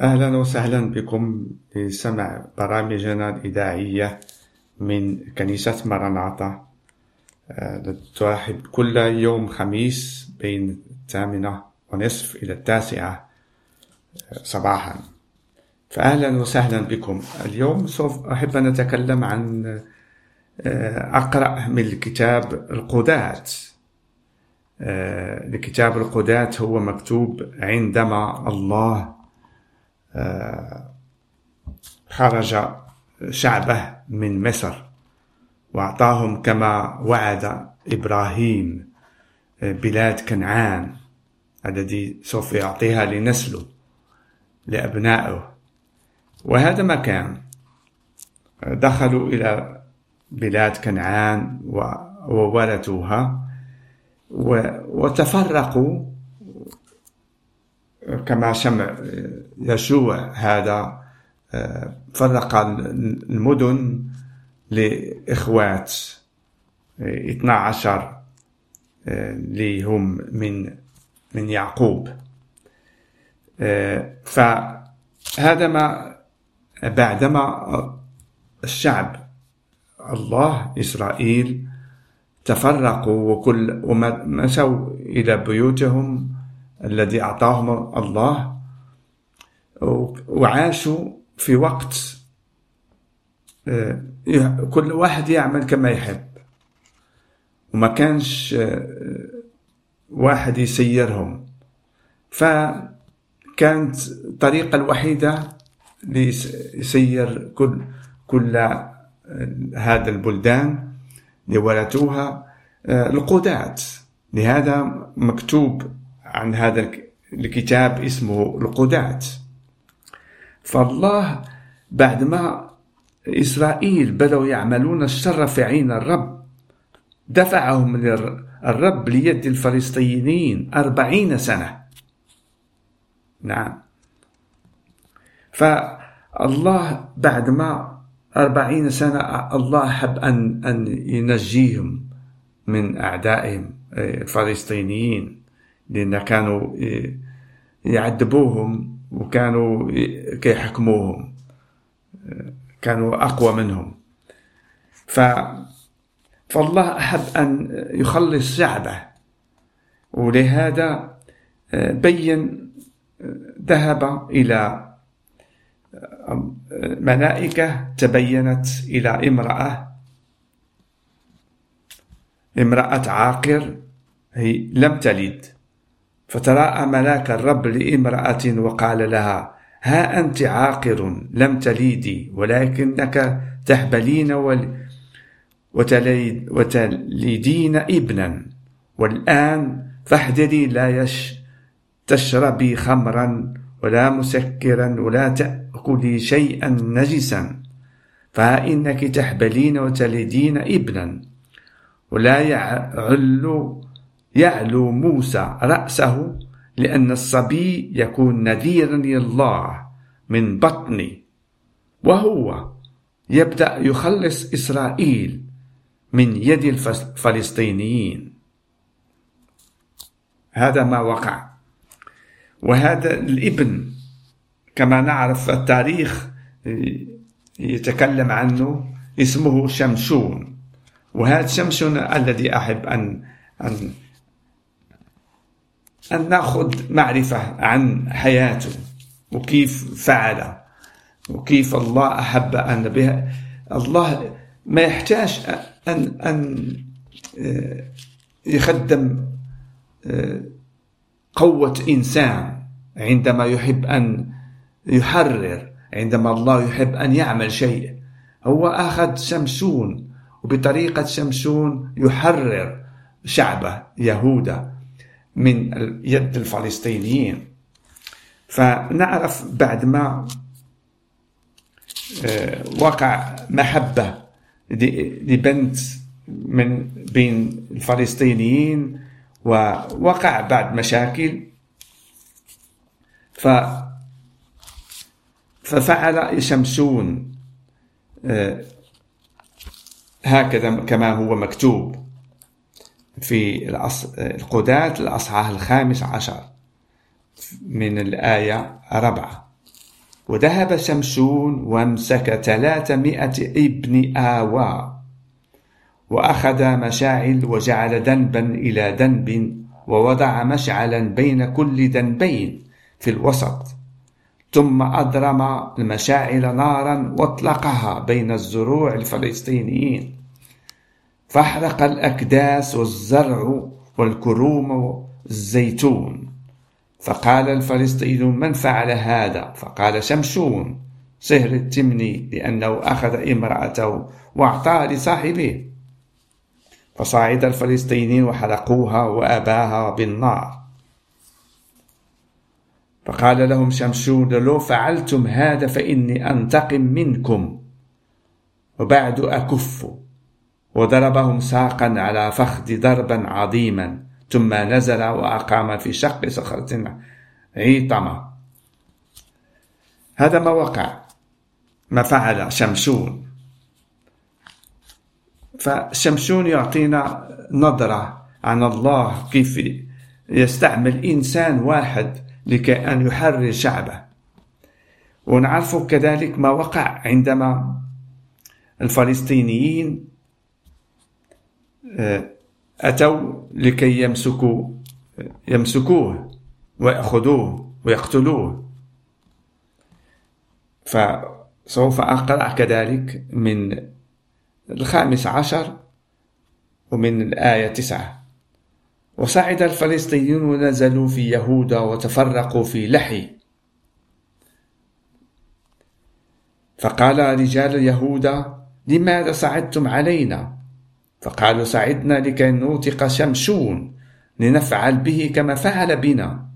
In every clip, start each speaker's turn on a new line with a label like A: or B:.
A: أهلا وسهلا بكم لسمع برامجنا الإذاعية من كنيسة مرناطة. آه، ترحب كل يوم خميس بين الثامنة ونصف إلى التاسعة آه، صباحا. فأهلا وسهلا بكم. اليوم سوف أحب أن أتكلم عن آه، أقرأ من الكتاب القدات الكتاب القدات هو مكتوب عندما الله خرج شعبه من مصر وأعطاهم كما وعد إبراهيم بلاد كنعان الذي سوف يعطيها لنسله لأبنائه. وهذا ما كان دخلوا إلى بلاد كنعان وورثوها وتفرقوا كما سمع يسوع هذا آه، فرق المدن لإخوات 12 آه، اللي هم من من يعقوب. آه، فهذا ما بعدما الشعب الله إسرائيل تفرقوا وكل ومشوا إلى بيوتهم الذي أعطاهم الله وعاشوا في وقت آه، كل واحد يعمل كما يحب. وما كانش آه، واحد يسيرهم. فكانت الطريقة الوحيدة ليسير كل كل آه، هذا البلدان اللي ورثوها القضاة لهذا مكتوب عن هذا الكتاب اسمه القدات فالله بعدما إسرائيل بدأوا يعملون الشر في عين الرب دفعهم الرب ليد الفلسطينيين أربعين سنة. نعم. فالله بعدما أربعين سنة الله حب أن, أن ينجيهم من أعدائهم الفلسطينيين لأن كانوا يعذبوهم وكانوا كيحكموهم كانوا أقوى منهم. ف فالله أحب أن يخلص شعبه ولهذا بين ذهب إلى ملائكة تبينت إلى امرأة امرأة عاقر هي لم تلد. فتراءى ملاك الرب لامرأة وقال لها ها أنت عاقر لم تليدي ولكنك تهبلين وتليدين ابنا والآن فاحذري لا يش تشربي خمرا ولا مسكرا ولا تأكلي شيئا نجسا فها إنك تحبلين وتلدين ابنا ولا يعل يعلو موسى رأسه لأن الصبي يكون نذيرا لله من بطني وهو يبدأ يخلص إسرائيل من يد الفلسطينيين هذا ما وقع. وهذا الابن كما نعرف التاريخ يتكلم عنه اسمه شمشون. وهذا شمشون الذي أحب أن أن أن نأخذ معرفة عن حياته وكيف فعل وكيف الله أحب أن بها. الله ما يحتاج أن أن آه، يخدم آه، قوة إنسان عندما يحب أن يحرر عندما الله يحب أن يعمل شيء. هو أخذ شمشون وبطريقة شمشون يحرر شعبه يهوذا من يد الفلسطينيين. فنعرف بعد ما آه، وقع محبة لبنت من بين الفلسطينيين ووقع بعد مشاكل. ف ففعل شمسون آه، هكذا كما هو مكتوب. في القداة الأصحاح الخامس عشر من الآية أربعة وذهب شمشون وامسك ثلاثمائة ابن آوى وأخذ مشاعل وجعل ذنبا إلى ذنب ووضع مشعلا بين كل ذنبين في الوسط. ثم أضرم المشاعل نارا وأطلقها بين الزروع الفلسطينيين. فاحرق الأكداس والزرع والكروم والزيتون. فقال الفلسطينيون من فعل هذا؟ فقال شمشون سهر التمني لأنه أخذ امرأته وأعطاها لصاحبه. فصعد الفلسطينيين وحرقوها وأباها بالنار. فقال لهم شمشون لو فعلتم هذا فإني أنتقم منكم وبعد أكف. وضربهم ساقا على فخذ ضربا عظيما ثم نزل وأقام في شق صخرة عيطمة. هذا ما وقع ما فعل شمشون. فشمشون يعطينا نظرة عن الله كيف يستعمل إنسان واحد لكي أن يحرر شعبه. ونعرف كذلك ما وقع عندما الفلسطينيين أتوا لكي يمسكوا يمسكوه ويأخذوه ويقتلوه. فسوف أقرأ كذلك من الخامس عشر ومن الآية تسعة. وصعد الفلسطينيون ونزلوا في يهودا وتفرقوا في لحي. فقال رجال يهودا لماذا صعدتم علينا؟ فقالوا صعدنا لكي نوثق شمشون لنفعل به كما فعل بنا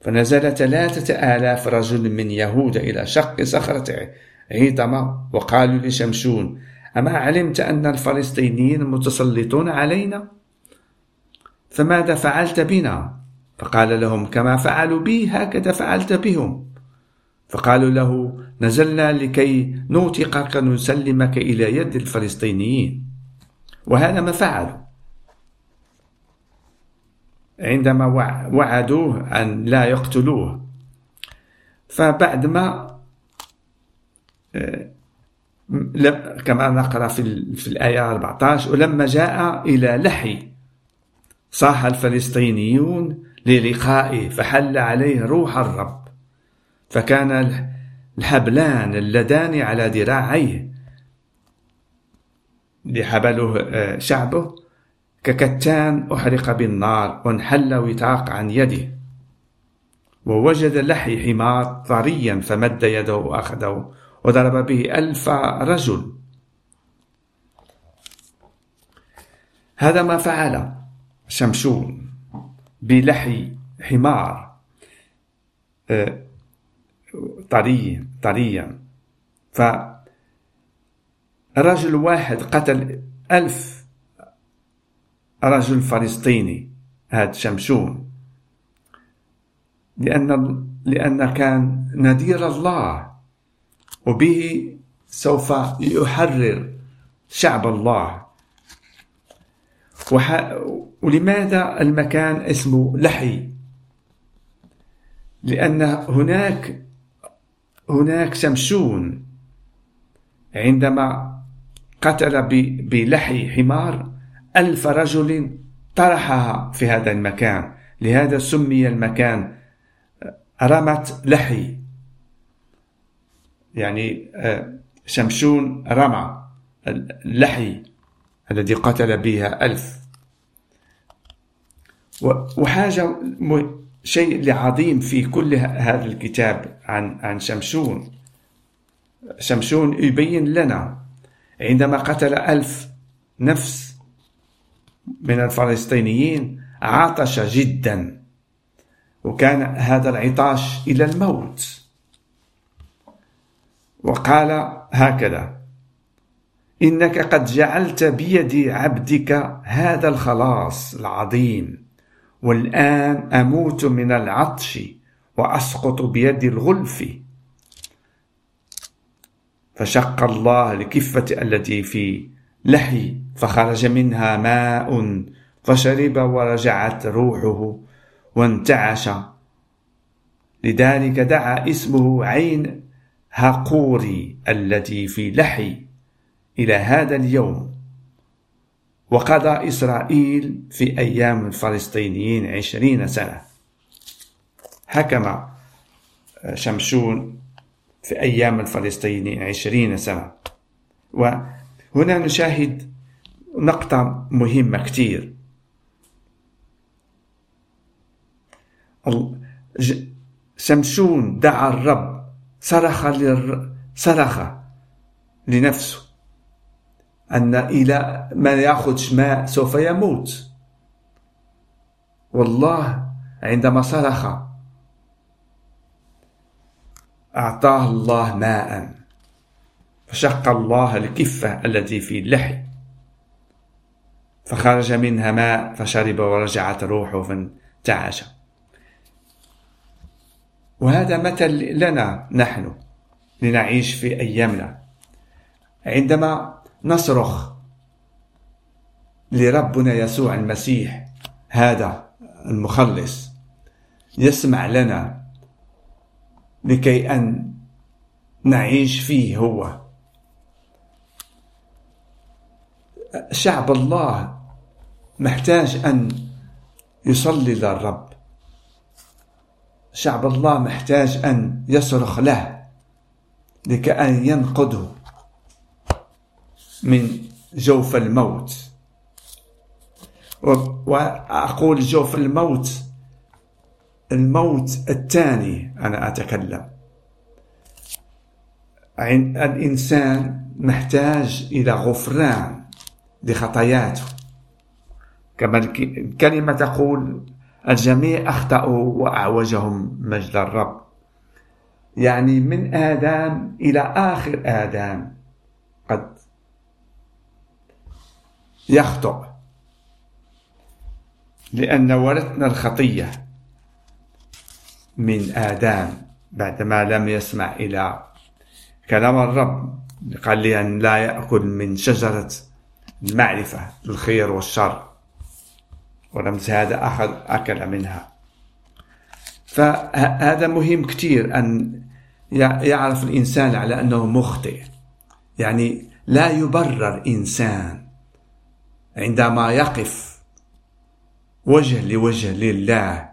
A: فنزل ثلاثة آلاف رجل من يهودا إلى شق صخرة عيطمة وقالوا لشمشون أما علمت أن الفلسطينيين متسلطون علينا؟ فماذا فعلت بنا؟ فقال لهم كما فعلوا بي هكذا فعلت بهم فقالوا له نزلنا لكي نوثقك نسلمك إلى يد الفلسطينيين وهذا ما فعلوا. عندما وعدوه أن لا يقتلوه. فبعد ما آه، كما نقرأ في, في الآية 14 ولما جاء إلى لحي صاح الفلسطينيون للقائه فحل عليه روح الرب. فكان الحبلان اللذان على ذراعيه. لحبله آه، شعبه ككتان أحرق بالنار وانحل وثاق عن يده. ووجد لحي حمار طريا فمد يده وأخذه وضرب به ألف رجل. هذا ما فعل شمشون بلحي حمار آه، طري طريا. فرجل واحد قتل ألف رجل فلسطيني هذا شمشون. لأن لأن كان نذير الله وبه سوف يحرر شعب الله. وح... ولماذا المكان اسمه لحي؟ لأن هناك هناك شمشون عندما قتل بلحي حمار ألف رجل طرحها في هذا المكان. لهذا سمي المكان رمت لحي. يعني آه، شمشون رمى اللحي الذي قتل بها ألف. وحاجة شيء عظيم في كل هذا الكتاب عن عن شمشون. شمشون يبين لنا عندما قتل ألف نفس من الفلسطينيين عطش جدا وكان هذا العطاش إلى الموت. وقال هكذا إنك قد جعلت بيد عبدك هذا الخلاص العظيم والآن أموت من العطش وأسقط بيد الغلف. فشق الله الكفة التي في لحي فخرج منها ماء فشرب ورجعت روحه وانتعش. لذلك دعا اسمه عين هاقوري التي في لحي إلى هذا اليوم. وقضى إسرائيل في أيام الفلسطينيين عشرين سنة. حكم شمشون في أيام الفلسطينيين عشرين سنة. وهنا نشاهد نقطة مهمة كتير. شمشون دعا الرب صرخ صرخ لنفسه أن إلى ما يأخذ ماء سوف يموت. والله عندما صرخ أعطاه الله ماء. فشق الله الكفة التي في اللحي. فخرج منها ماء فشرب ورجعت روحه فانتعش. وهذا مثل لنا نحن لنعيش في أيامنا. عندما نصرخ لربنا يسوع المسيح هذا المخلص يسمع لنا لكي أن نعيش فيه هو. شعب الله محتاج أن يصلي للرب. شعب الله محتاج أن يصرخ له لكأن ينقذه من جوف الموت. وأقول جوف الموت الموت الثاني أنا أتكلم. الإنسان محتاج إلى غفران لخطاياته. كما الكلمة تقول الجميع أخطأوا وأعوجهم مجد الرب. يعني من آدم إلى آخر آدم قد يخطئ. لأن ورثنا الخطية. من آدم بعدما لم يسمع إلى كلام الرب. قال لي أن لا يأكل من شجرة المعرفة الخير والشر ورمز هذا أخذ أكل منها. فهذا مهم كثير أن يعرف الإنسان على أنه مخطئ. يعني لا يبرر إنسان عندما يقف وجه لوجه لله.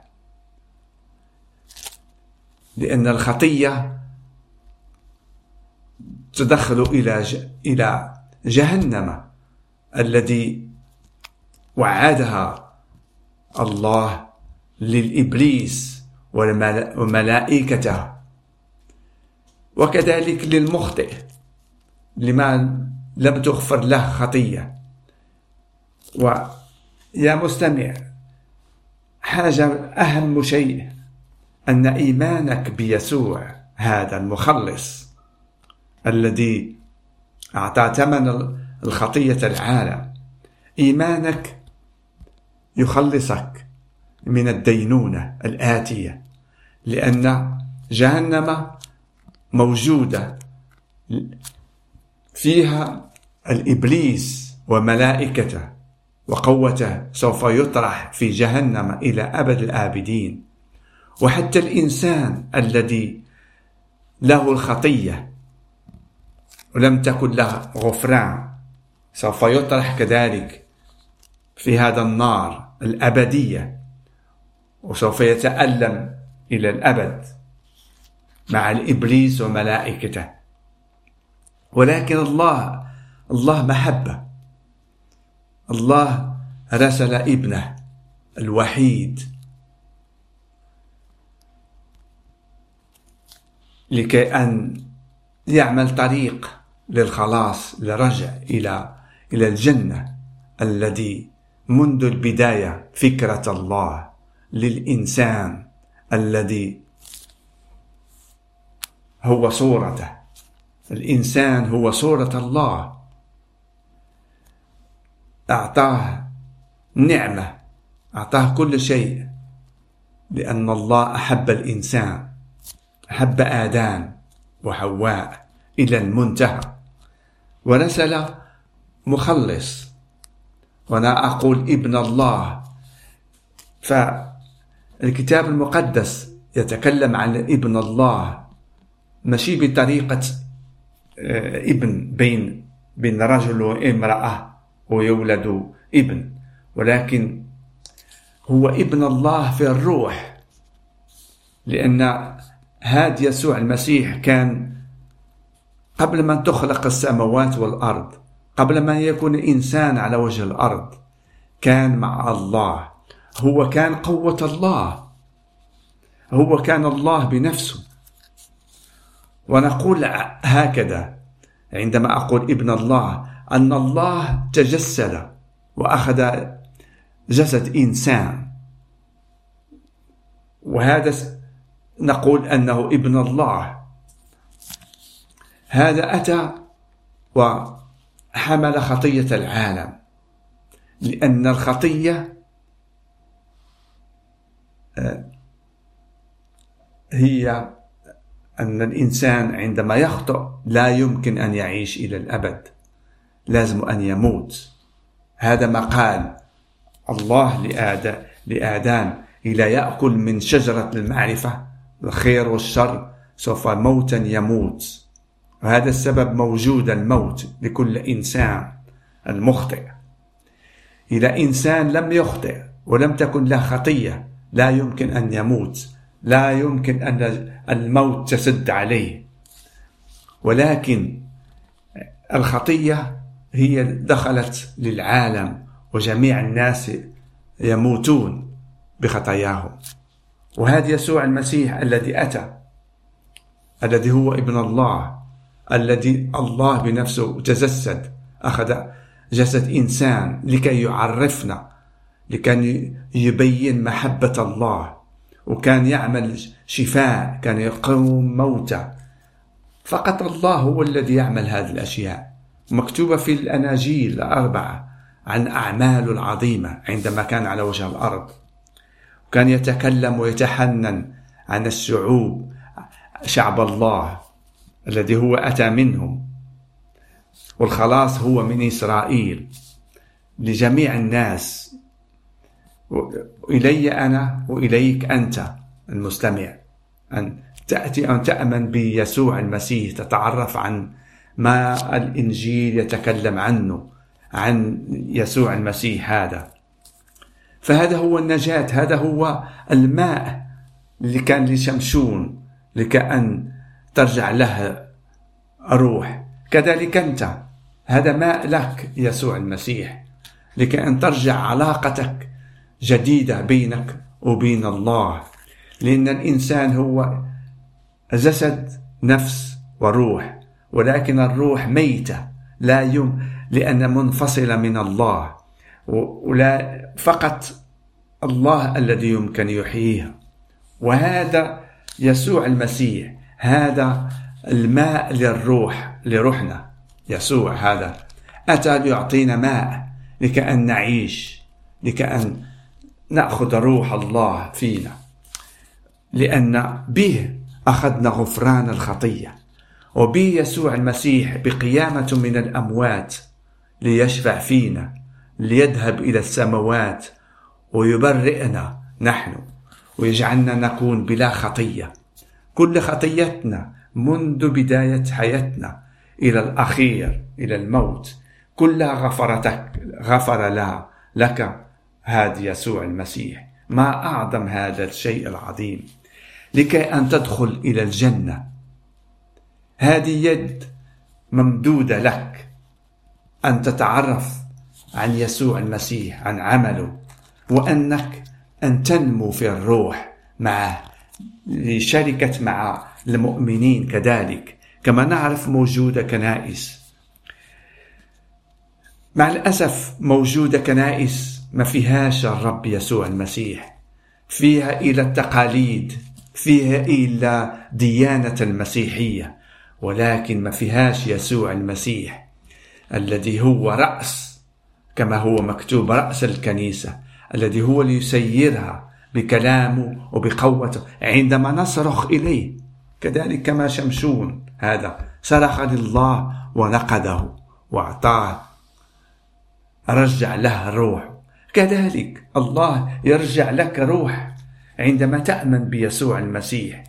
A: لأن الخطية تدخل إلى إلى جهنم الذي وعدها الله للإبليس وملائكته. وكذلك للمخطئ لمن لم تغفر له خطية. ويا مستمع حاجة أهم شيء أن إيمانك بيسوع هذا المخلص الذي أعطى ثمن الخطية العالم. إيمانك يخلصك من الدينونة الآتية لأن جهنم موجودة فيها الإبليس وملائكته وقوته سوف يطرح في جهنم إلى أبد الآبدين. وحتى الإنسان الذي له الخطية ولم تكن له غفران سوف يطرح كذلك في هذا النار الأبدية وسوف يتألم إلى الأبد مع الإبليس وملائكته. ولكن الله الله محبة. الله رسل ابنه الوحيد. لكي أن يعمل طريق للخلاص للرجع إلى إلى الجنة الذي منذ البداية فكرة الله للإنسان الذي هو صورته. الإنسان هو صورة الله. أعطاه نعمة أعطاه كل شيء لأن الله أحب الإنسان. أحب آدم وحواء إلى المنتهى. ورسل مخلص. وأنا أقول ابن الله. فالكتاب المقدس يتكلم عن ابن الله. ماشي بطريقة آه، ابن بين بين رجل وامرأة ويولد ابن. ولكن هو ابن الله في الروح. لأن هاد يسوع المسيح كان قبل ما تخلق السماوات والأرض قبل ما يكون إنسان على وجه الأرض كان مع الله. هو كان قوة الله. هو كان الله بنفسه. ونقول هكذا عندما أقول ابن الله أن الله تجسد وأخذ جسد إنسان. وهذا نقول أنه ابن الله. هذا أتى وحمل خطية العالم لأن الخطية آه، هي أن الإنسان عندما يخطئ لا يمكن أن يعيش إلى الأبد لازم أن يموت. هذا ما قال الله لآدم إلى يأكل من شجرة المعرفة. الخير والشر سوف موتا يموت. وهذا السبب موجود الموت لكل إنسان المخطئ. إذا إنسان لم يخطئ ولم تكن له خطية لا يمكن أن يموت. لا يمكن أن الموت تسد عليه. ولكن الخطية هي دخلت للعالم وجميع الناس يموتون بخطاياهم. وهذا يسوع المسيح الذي أتى الذي هو ابن الله الذي الله بنفسه تجسد أخذ جسد إنسان لكي يعرفنا لكي يبين محبة الله وكان يعمل شفاء كان يقوم موتى فقط الله هو الذي يعمل هذه الأشياء. مكتوبة في الأناجيل الأربعة عن أعماله العظيمة عندما كان على وجه الأرض. وكان يتكلم ويتحنن عن الشعوب شعب الله الذي هو أتى منهم. والخلاص هو من إسرائيل لجميع الناس. إلي أنا وإليك أنت المستمع أن تأتي أن تأمن بيسوع المسيح تتعرف عن ما الإنجيل يتكلم عنه عن يسوع المسيح هذا. فهذا هو النجاة هذا هو الماء اللي كان لشمشون لكأن ترجع له روح كذلك أنت هذا ماء لك يسوع المسيح لكأن ترجع علاقتك جديدة بينك وبين الله. لأن الإنسان هو جسد نفس وروح ولكن الروح ميتة لا يم لأن منفصلة من الله. ولا فقط الله الذي يمكن يحييها وهذا يسوع المسيح هذا الماء للروح لروحنا. يسوع هذا. أتى ليعطينا ماء لكأن نعيش لكأن نأخذ روح الله فينا. لأن به أخذنا غفران الخطية. وبه يسوع المسيح بقيامة من الأموات ليشفع فينا ليذهب إلى السماوات ويبرئنا نحن ويجعلنا نكون بلا خطية. كل خطيتنا منذ بداية حياتنا إلى الأخير إلى الموت. كلها غفرتك غفر لها لك هذا يسوع المسيح. ما أعظم هذا الشيء العظيم. لكي أن تدخل إلى الجنة. هذه يد ممدودة لك. أن تتعرف عن يسوع المسيح عن عمله. وأنك أن تنمو في الروح معه لشركة مع المؤمنين كذلك. كما نعرف موجودة كنائس. مع الأسف موجودة كنائس ما فيهاش الرب يسوع المسيح. فيها إلى التقاليد فيها إلى ديانة المسيحية. ولكن ما فيهاش يسوع المسيح الذي هو رأس كما هو مكتوب رأس الكنيسة. الذي هو ليسيرها بكلامه وبقوته عندما نصرخ إليه. كذلك كما شمشون هذا صرخ لله ونقده وأعطاه. رجع له الروح. كذلك الله يرجع لك روح عندما تأمن بيسوع المسيح.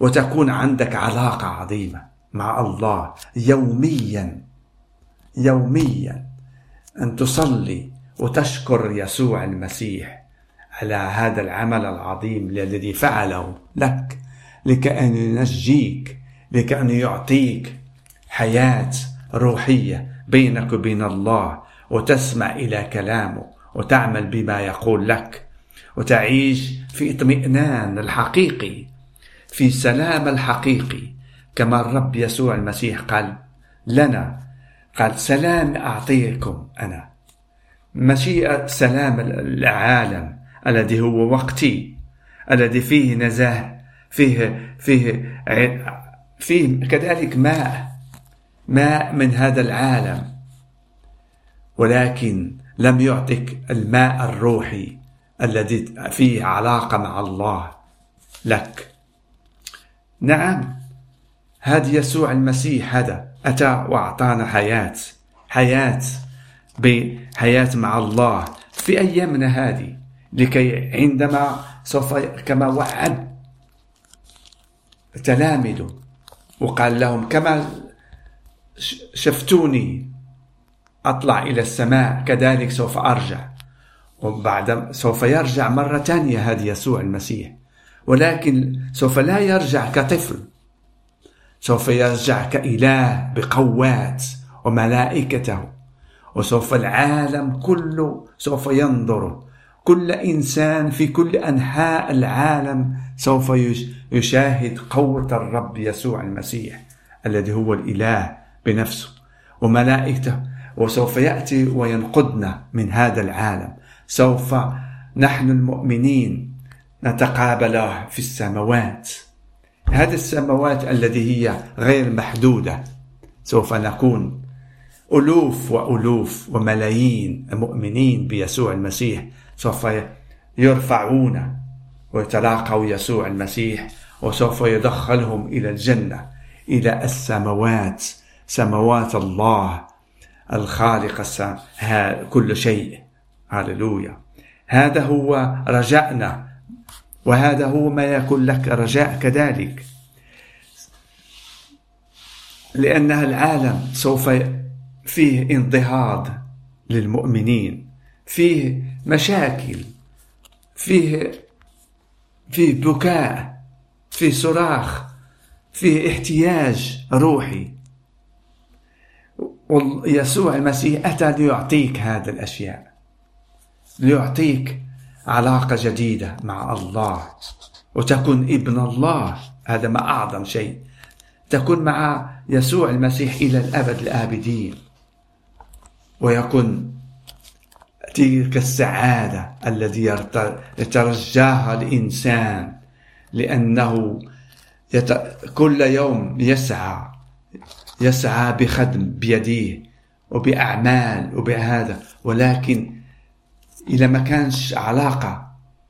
A: وتكون عندك علاقة عظيمة مع الله يوميا. يوميا. أن تصلي وتشكر يسوع المسيح على هذا العمل العظيم الذي فعله لك لكأن ينجيك لكأن يعطيك حياة روحية بينك وبين الله وتسمع إلى كلامه وتعمل بما يقول لك وتعيش في اطمئنان الحقيقي في سلام الحقيقي. كما الرب يسوع المسيح قال لنا قال سلام أعطيكم أنا. مشيئة سلام العالم الذي هو وقتي الذي فيه نزاهة فيه فيه فيه كذلك ماء ماء من هذا العالم. ولكن لم يعطك الماء الروحي الذي فيه علاقة مع الله لك. نعم هذا يسوع المسيح هذا أتى وأعطانا حياة حياة بحياة مع الله في أيامنا هذه لكي عندما سوف كما وعد تلامذه وقال لهم كما شفتوني أطلع إلى السماء كذلك سوف أرجع. وبعد سوف يرجع مرة ثانية هذا يسوع المسيح ولكن سوف لا يرجع كطفل سوف يرجع كإله بقوات وملائكته. وسوف العالم كله سوف ينظر. كل إنسان في كل أنحاء العالم سوف يشاهد قوة الرب يسوع المسيح الذي هو الإله بنفسه وملائكته. وسوف يأتي وينقذنا من هذا العالم. سوف نحن المؤمنين نتقابل في السماوات. هذه السماوات التي هي غير محدودة. سوف نكون ألوف وألوف وملايين مؤمنين بيسوع المسيح سوف يرفعون ويتلاقوا يسوع المسيح وسوف يدخلهم إلى الجنة إلى السماوات سماوات الله الخالق كل شيء. هللويا هذا هو رجائنا وهذا هو ما يكون لك رجاء كذلك. لأن العالم سوف فيه انضهاض للمؤمنين فيه مشاكل فيه فيه بكاء فيه صراخ فيه احتياج روحي. ويسوع المسيح أتى ليعطيك هذه الأشياء ليعطيك علاقة جديدة مع الله. وتكون ابن الله هذا ما أعظم شيء. تكون مع يسوع المسيح إلى الأبد الآبدين. ويكون تلك السعادة الذي يترجاها الإنسان لأنه يت... كل يوم يسعى يسعى بخدم بيديه وبأعمال وبهذا ولكن إذا ما كانش علاقة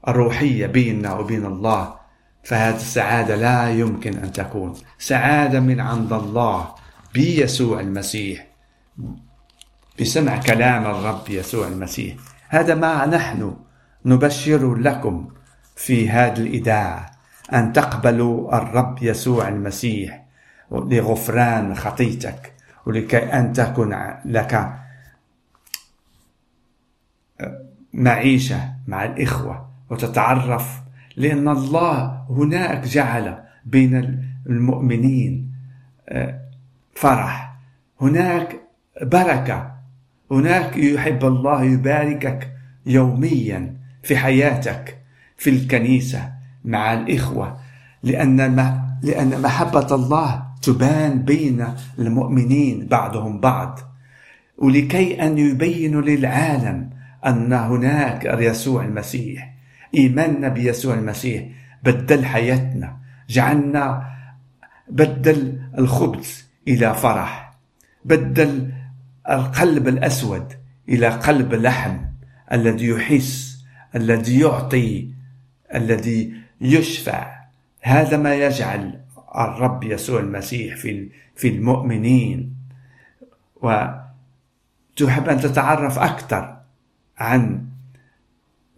A: روحية بيننا وبين الله فهذه السعادة لا يمكن أن تكون. سعادة من عند الله بيسوع المسيح. بسمع كلام الرب يسوع المسيح. هذا ما نحن نبشر لكم في هذه الإذاعة أن تقبلوا الرب يسوع المسيح لغفران خطيتك ولكي أن تكون لك معيشة مع الإخوة وتتعرف لأن الله هناك جعل بين المؤمنين آه، فرح. هناك بركة هناك يحب الله يباركك يوميا في حياتك في الكنيسة مع الإخوة لأن لأن محبة الله تبان بين المؤمنين بعضهم بعض. ولكي أن يبينوا للعالم أن هناك يسوع المسيح إيماننا بيسوع المسيح بدل حياتنا جعلنا بدل الخبز إلى فرح بدل القلب الأسود إلى قلب لحم الذي يحس الذي يعطي الذي يشفع. هذا ما يجعل الرب يسوع المسيح في في المؤمنين. وتحب أن تتعرف أكثر عن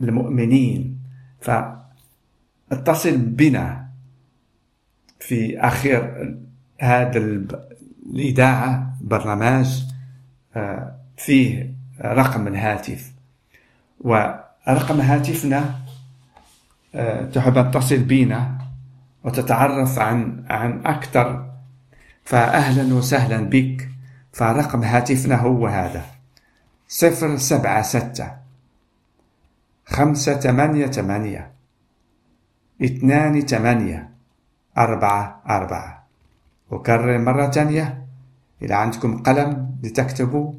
A: المؤمنين. اتصل بنا في آخر هذا الإذاعة برنامج فيه رقم الهاتف. ورقم هاتفنا آه، تحب أن تصل بنا وتتعرف عن عن أكثر. فأهلا وسهلا بك. فرقم هاتفنا هو هذا صفر سبعة ستة خمسة ثمانية ثمانية اثنان ثمانية أربعة أربعة. أكرر مرة ثانية. إذا عندكم قلم. لتكتبوا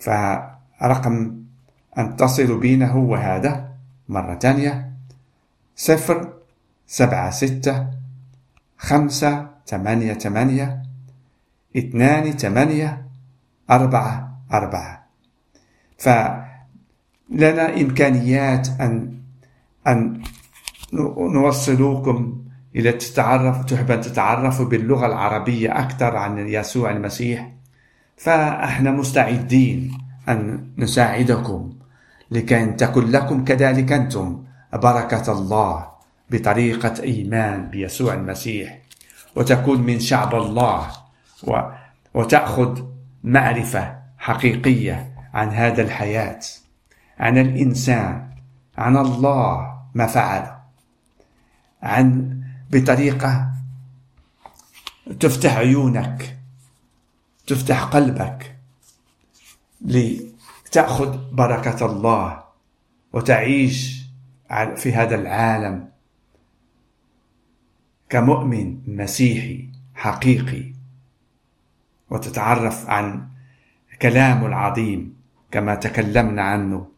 A: فرقم أن تصلوا بينا هو هذا مرة ثانية صفر سبعة ستة خمسة ثمانية ثمانية اثنان ثمانية أربعة أربعة. فلنا إمكانيات أن أن نوصلوكم إلى تتعرف تحب أن تتعرفوا باللغة العربية أكثر عن يسوع المسيح. فإحنا مستعدين أن نساعدكم لكي تكن لكم كذلك أنتم. بركة الله بطريقة إيمان بيسوع المسيح. وتكون من شعب الله. وتأخذ معرفة حقيقية عن هذا الحياة. عن الإنسان. عن الله ما فعل. عن بطريقة تفتح عيونك. تفتح قلبك لتأخذ بركة الله وتعيش في هذا العالم كمؤمن مسيحي حقيقي وتتعرف عن كلامه العظيم كما تكلمنا عنه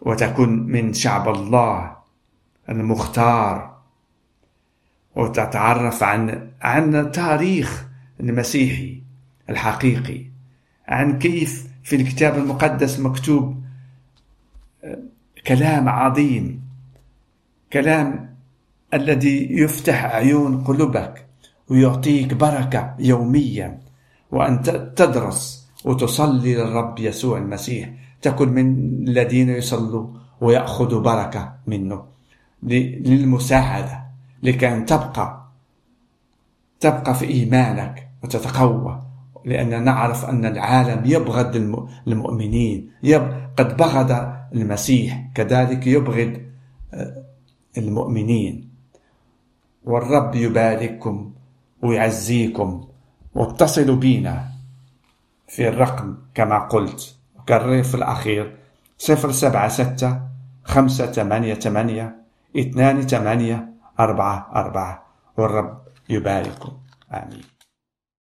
A: وتكون من شعب الله المختار وتتعرف عن عن تاريخ المسيحي. الحقيقي. عن كيف في الكتاب المقدس مكتوب آه، كلام عظيم كلام الذي يفتح عيون قلوبك ويعطيك بركة يوميا وأن تدرس وتصلي للرب يسوع المسيح تكن من الذين يصلوا ويأخذوا بركة منه. للمساعدة لكي تبقى تبقى في إيمانك وتتقوى. لأننا نعرف أن العالم يبغض المؤمنين قد بغض المسيح كذلك يبغض آه، المؤمنين. والرب يبارككم ويعزيكم واتصلوا بنا في الرقم كما قلت. كرر في الأخير صفر سبعة ستة خمسة ثمانية ثمانية اثنان ثمانية أربعة أربعة. والرب يبارككم. آمين.